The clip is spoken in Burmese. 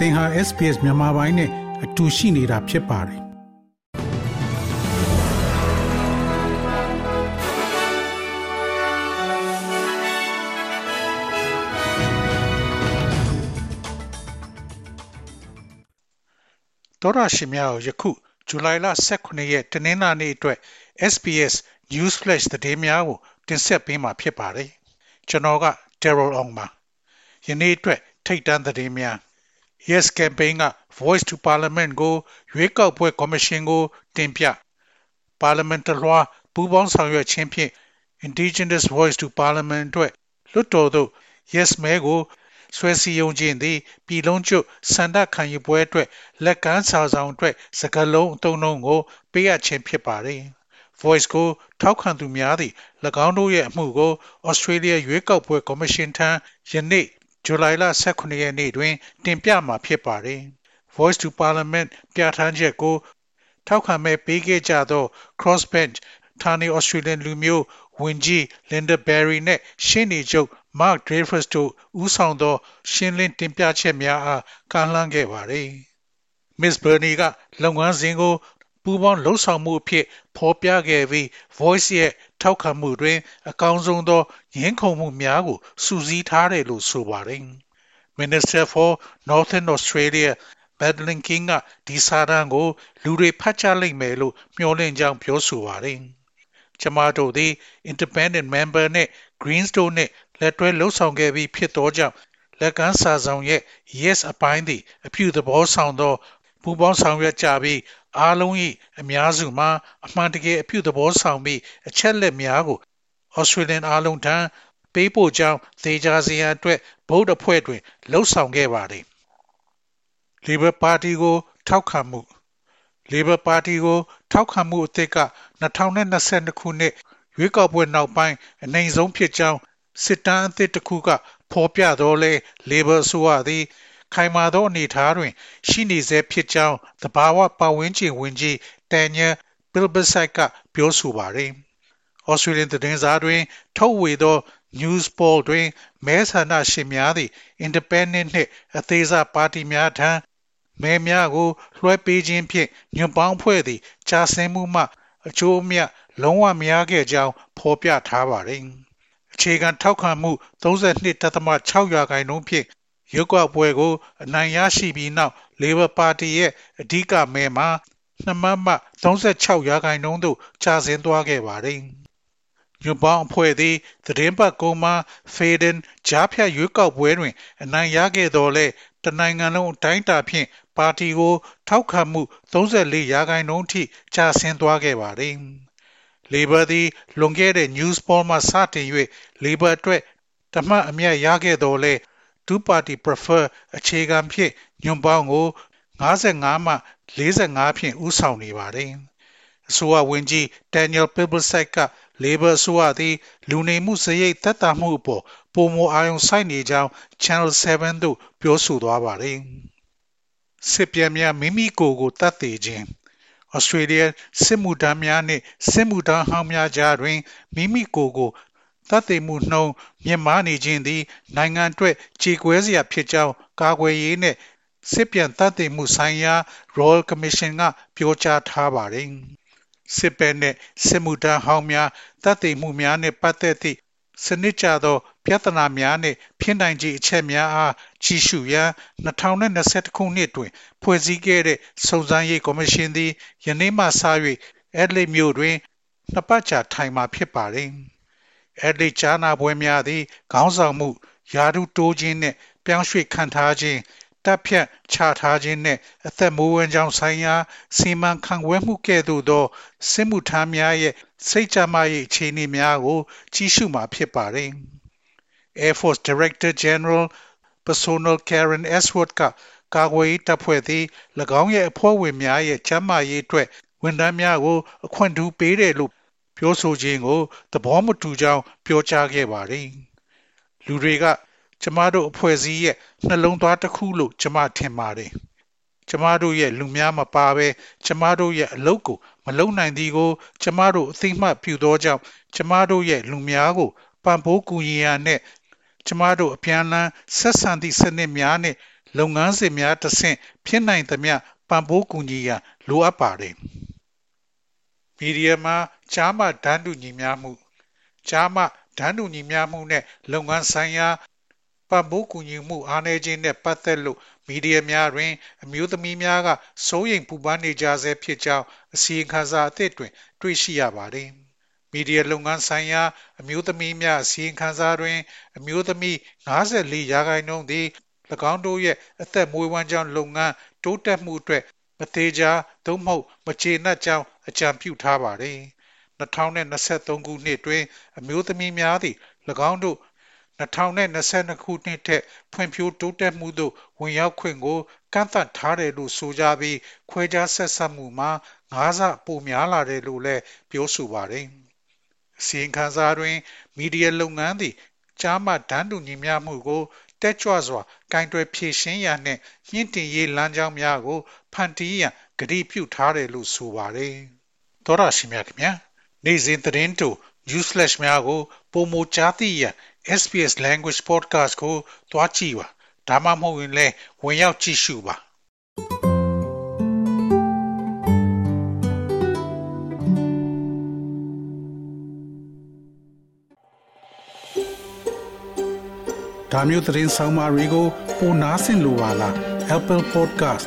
သင်ဟာ SPS မြန်မာပိုင်းနဲ့အတူရှိနေတာဖြစ်ပါတယ်တော်ရရှိများယခုဇူလိုင်လ18ရက်တနင်္လာနေ့အတွက် SPS News Flash သတင်းများကိုတင်ဆက်ပေးမှာဖြစ်ပါတယ်ကျွန်တော်က Daryl Ong ပါယနေ့အတွက်ထိတ်တန့်သတင်းများ Yes Campaign က Voice to Parliament ကိုရွေးကောက်ပွဲကော်မရှင်ကို တင်ပြ Parliament တလွှာပူးပေါင်းဆောင်ရွက်ခြင်းဖြင့် Indigenous Voice to Parliament အတွက်လွှတ်တော်သို့ Yes မဲကိုဆွဲစည်းရုံးခြင်းသည်ပြည်လုံးကျွတ်စန္ဒခံယူပွဲအတွက်လက်ကမ်းစာဆောင်အတွက်စကလုံးအုံလုံးကို ပေးအပ်ခြင်းဖြစ်ပါတယ်။ Voice ကိုထောက်ခံသူများသည့်၎င်းတို့ရဲ့အမှုကို Australia ရွေးကောက်ပွဲကော်မရှင်ထံယနေ့ ဇူလိုင်လ18ရက်နေ့တွင် တင်ပြမှာဖြစ်ပါတယ်။ Voice to Parliament ပြဋ္ဌာန်းချက်ကို ထောက်ခံမဲ့ပေးခဲ့ကြသော Crossbench ဌာနေ Australian လူမျိုးဝန်ကြီး Linda Berry နှင့်ရှေ့နေချုပ် Mark Dreyfus တို့ဦးဆောင်သော ရှင်းလင်းတင်ပြချက်များအားကမ်းလှမ်းခဲ့ပါတယ်။ Miss Bernie ကလုပ်ငန်းစဉ်ကို ပူးပေါင်းလှုပ်ဆောင်မှုအဖြစ်ဖော်ပြခဲ့ပြီး Voice ရဲ့ထောက်ခံမှုတွင် အကောင်းဆုံးသောရင်းခုန်မှုများကိုစုစည်းထားတယ်လို့ဆိုပါတယ်။ Minister for Northern Australia Madeline King ကဒီစာတမ်းကို လူတွေဖတ်ကြလိမ့်မယ်လို့မျှော်လင့်ကြောင်းပြောဆိုပါတယ်။ကျမတို့သည် Independent Member နဲ့ Greens တို့နဲ့လက်တွဲလှုပ်ဆောင်ခဲ့ပြီးဖြစ်သောကြောင့်လက်ကမ်းစာဆောင်ရဲ့ yes အပိုင်းသည်အပြုသဘောဆောင်သောပူပေါင်းဆောင်ရွက်ကြပြီး အားလုံး၏အများစုမှာအမှန်တကယ်အပြုသဘောဆောင်ပြီးအချက်လက်များကို Australian အားလုံးထံပေးပို့ကြောင်းသေချာစေရန်အတွက်ဗုဒ္ဓအဖွဲ့တွင်လှုပ်ဆောင်ခဲ့ပါတယ်။ Labor Party ကို ထောက်ခံမှု Labor Party ကို ထောက်ခံမှုအသစ်က2022ခုနှစ်ရွေးကောက်ပွဲနောက်ပိုင်းအနိုင်ဆုံးဖြစ်ကြောင်းစစ်တမ်းအသစ်တစ်ခုကဖော်ပြတော့လဲ Labor အစိုးရသည် ခိုင်မာသောအနေအထားတွင် ရှိနေဆဲဖြစ်ကြောင်းသဘာဝပတ်ဝန်းကျင်ဝန်ကြီးတန်ညာပီလ်ဘစ်ဆိုင်ကပြောဆိုပါတယ်။ Australian သတင်းစာတွင် ထုတ်ဝေသော News Poll တွင်မဲဆန္ဒရှင်များသည့် Independent နှင့်အသေးစားပါတီများထံမဲများကိုလွှဲပေးခြင်းဖြင့်ညွန့်ပေါင်းဖွဲ့သည်ကြာဆင်းမှုမှ အကျိုးအမြတ်လုံးဝမရခဲ့ကြောင်းဖော်ပြထားပါတယ်။အခြေခံထောက်ခံမှု32.6ရာခိုင်နှုန်းဖြင့် ရုပ်ောက်ပွဲကိုအနိုင်ရရှိပြီးနောက် Labor Party ရဲ့အဓိကမဲမှာနှမတ်မှ36ရာခိုင်နှုန်းသို့ကျဆင်းသွားခဲ့ပါတယ်။ညွန့်ပေါင်းအဖွဲ့သည်သတင်းပတ်ကုန်းမှာ Faden ကြားဖြတ်ရွေးကောက်ပွဲတွင် အနိုင်ရခဲ့တော်လဲတနိုင်ငံလုံးအတိုင်းအတာဖြင့်ပါတီကို ထောက်ခံမှု34ရာခိုင်နှုန်းထိကျဆင်းသွားခဲ့ပါတယ်။ Labor သည်လွန်ခဲ့တဲ့ News Poll မှစတင်၍ Labor အတွက်တမတ်အမြတ်ရခဲ့တော်လဲ Two Party Prefer အခြေခံဖြင့်ညွန့်ပေါင်းကို55မှ45ဖြင့်ဦးဆောင်နေပါတယ်။အစိုးရဝန်ကြီး Daniel Plibersek က Labor အစိုးရသည်လူနေမှုစရိတ်သက်သာမှုအပေါ်ပုံမအာရုံစိုက်နေကြောင်း Channel 7သို့ပြောဆိုသွားပါတယ်။စစ်ပြန်များမိမိကိုယ်ကိုတတ်သိခြင်း Australia စစ်မှုထမ်းများနှင့်စစ်မှုထမ်းဟောင်းများကြားတွင်မိမိကိုယ်ကို တတ်သိမှုနှုန်းမြင့်မားနေခြင်းသည် နိုင်ငံအတွက်ကြေကွဲစရာဖြစ်ကြောင်းကာကွယ်ရေးနှင့်စစ်ပြန်တတ်သိမှုဆိုင်ရာ Royal Commission ကပြောကြားထားပါတယ်။စစ်ပဲနှင့်စစ်မှုထမ်းဟောင်းများတတ်သိမှုများနှင့်ပတ်သက်သည့်စနစ်ကျသော ပြဿနာများနှင့်ဖြစ်နိုင်ခြေအချက်များအားကြီးစုရန်2021ခုနှစ်တွင် ဖွဲ့စည်းခဲ့တဲ့စုံစမ်းရေးကော်မရှင်သည်ယနေ့မှစ၍ Adelaide မြို့တွင်နှစ်ပတ်ကြာထိုင်မှာဖြစ်ပါတ ယ်။ Adelaide ကြားနာပွဲများသည်ခေါင်းဆောင်မှုယာတုတိုးခြင်းနှင့်ပြောင်းရွှေ့ခံထားခြင်းတပ်ဖြတ်ချထားခြင်းနှင့်အသက်မွေးဝမ်းကြောင်းဆိုင်ရာစီမံခန့်ခွဲမှုကဲ့သို့သောစစ်မှုထမ်းများရဲ့စိတ်ကြမရေးအခြေအနေများကို ကြီးစုမှာဖြစ်ပါတယ်။ Air Force Director General Personal Karen Ellsworth ကကာကွယ်ရေးတပ်ဖွဲ့သည်၎င်းရဲ့အဖွဲ့ဝင်များရဲ့ကျန်းမာရေးအတွက်ဝန်ထမ်းများကိုအခွင့်ထူးပေးတယ်လို့ ပြောဆိုခြင်းကိုသဘောမတူကြောင်းပြောကြားခဲ့ပါတယ်။လူတွေက ကျမတို့အဖွဲ့အစည်းရဲ့နှလုံးသားတစ်ခုလို့ကျမထင်ပါတယ်။ကျမတို့ရဲ့လူများမပါဘဲကျမတို့ရဲ့အလုပ်ကိုမလုပ်နိုင်သည်ကို ကျမတို့အသိမှတ်ပြုသောကြောင့်ကျမတို့ရဲ့လူများကိုပံ့ပိုးကူညီရန်နဲ့ကျမတို့အပြန်အလှန်ဆက်ဆံသည့်စနစ်များနဲ့လုပ်ငန်းစဉ်များတစ်ဆင့်ဖြစ်နိုင်သမျှပံ့ပိုးကူညီရန်လိုအပ်ပါတယ်။ မီဒီယာမှာကြားမှဒန်းတူညီမျှမှုကြားမှဒန်းတူညီမျှမှုနဲ့လုပ်ငန်းဆိုင်ရာပံ့ပိုးကူညီမှုအားနည်းခြင်းနဲ့ပတ်သက်လို့မီဒီယာများတွင် အမျိုးသမီးများကစိုးရိမ်ပူပန်နေကြဆဲဖြစ်ကြောင်းအစီရင်ခံစာအသစ်တွင် တွေ့ရှိရပါသည်။မီဒီယာလုပ်ငန်းဆိုင်ရာအမျိုးသမီးများအစီရင်ခံစာတွင် အမျိုးသမီး54ရာခိုင်နှုန်းသည်၎င်းတို့ရဲ့အသက်မွေးဝမ်းကြောင်းလုပ်ငန်းတိုးတက်မှုအတွက်မသေးချာသို့မဟုတ်မကျေနပ်ကြောင်း အကြံပြုထားပါတယ်။2023ခုနှစ်တွင် အမျိုးသမီးများသည်၎င်းတို့2022ခုနှစ်ထက်ဖွံ့ဖြိုးတိုးတက်မှုသို့ဝင်ရောက်ခွင့်ကိုကန့်သတ်ထားတယ်လို့ဆိုကြပြီးခွဲခြားဆက်ဆံမှုမှာငါးဆပိုများလာတယ်လို့လည်းပြောဆိုပါတယ်။အစီရင်ခံစာတွင်မီဒီယာလုပ်ငန်းသည်ကြားမှဒန်းတူညီမျှမှုကိုတက်ကြွစွာကင်တွယ်ဖြည့်ရှင်းရန်နှင့်မြင့်တင်ရေးလမ်းကြောင်းများကိုဖန်တီးရန်ကတိပြုထားတယ်လို့ဆိုပါတယ်။ သောရရှိမြခင်ဗျာနေ့စဉ်သတင်းတူ news flash များကိုပုံမကြားသိရန် SPS language podcast ကိုတွားကြည့်ပါဒါမှမဟုတ်ရင်လည်းဝင်ရောက်ကြည့်ရှုပါဒါမျိုးသတင်းဆောင်မာတွေကိုပိုနားဆင်လိုပါလား Apple Podcast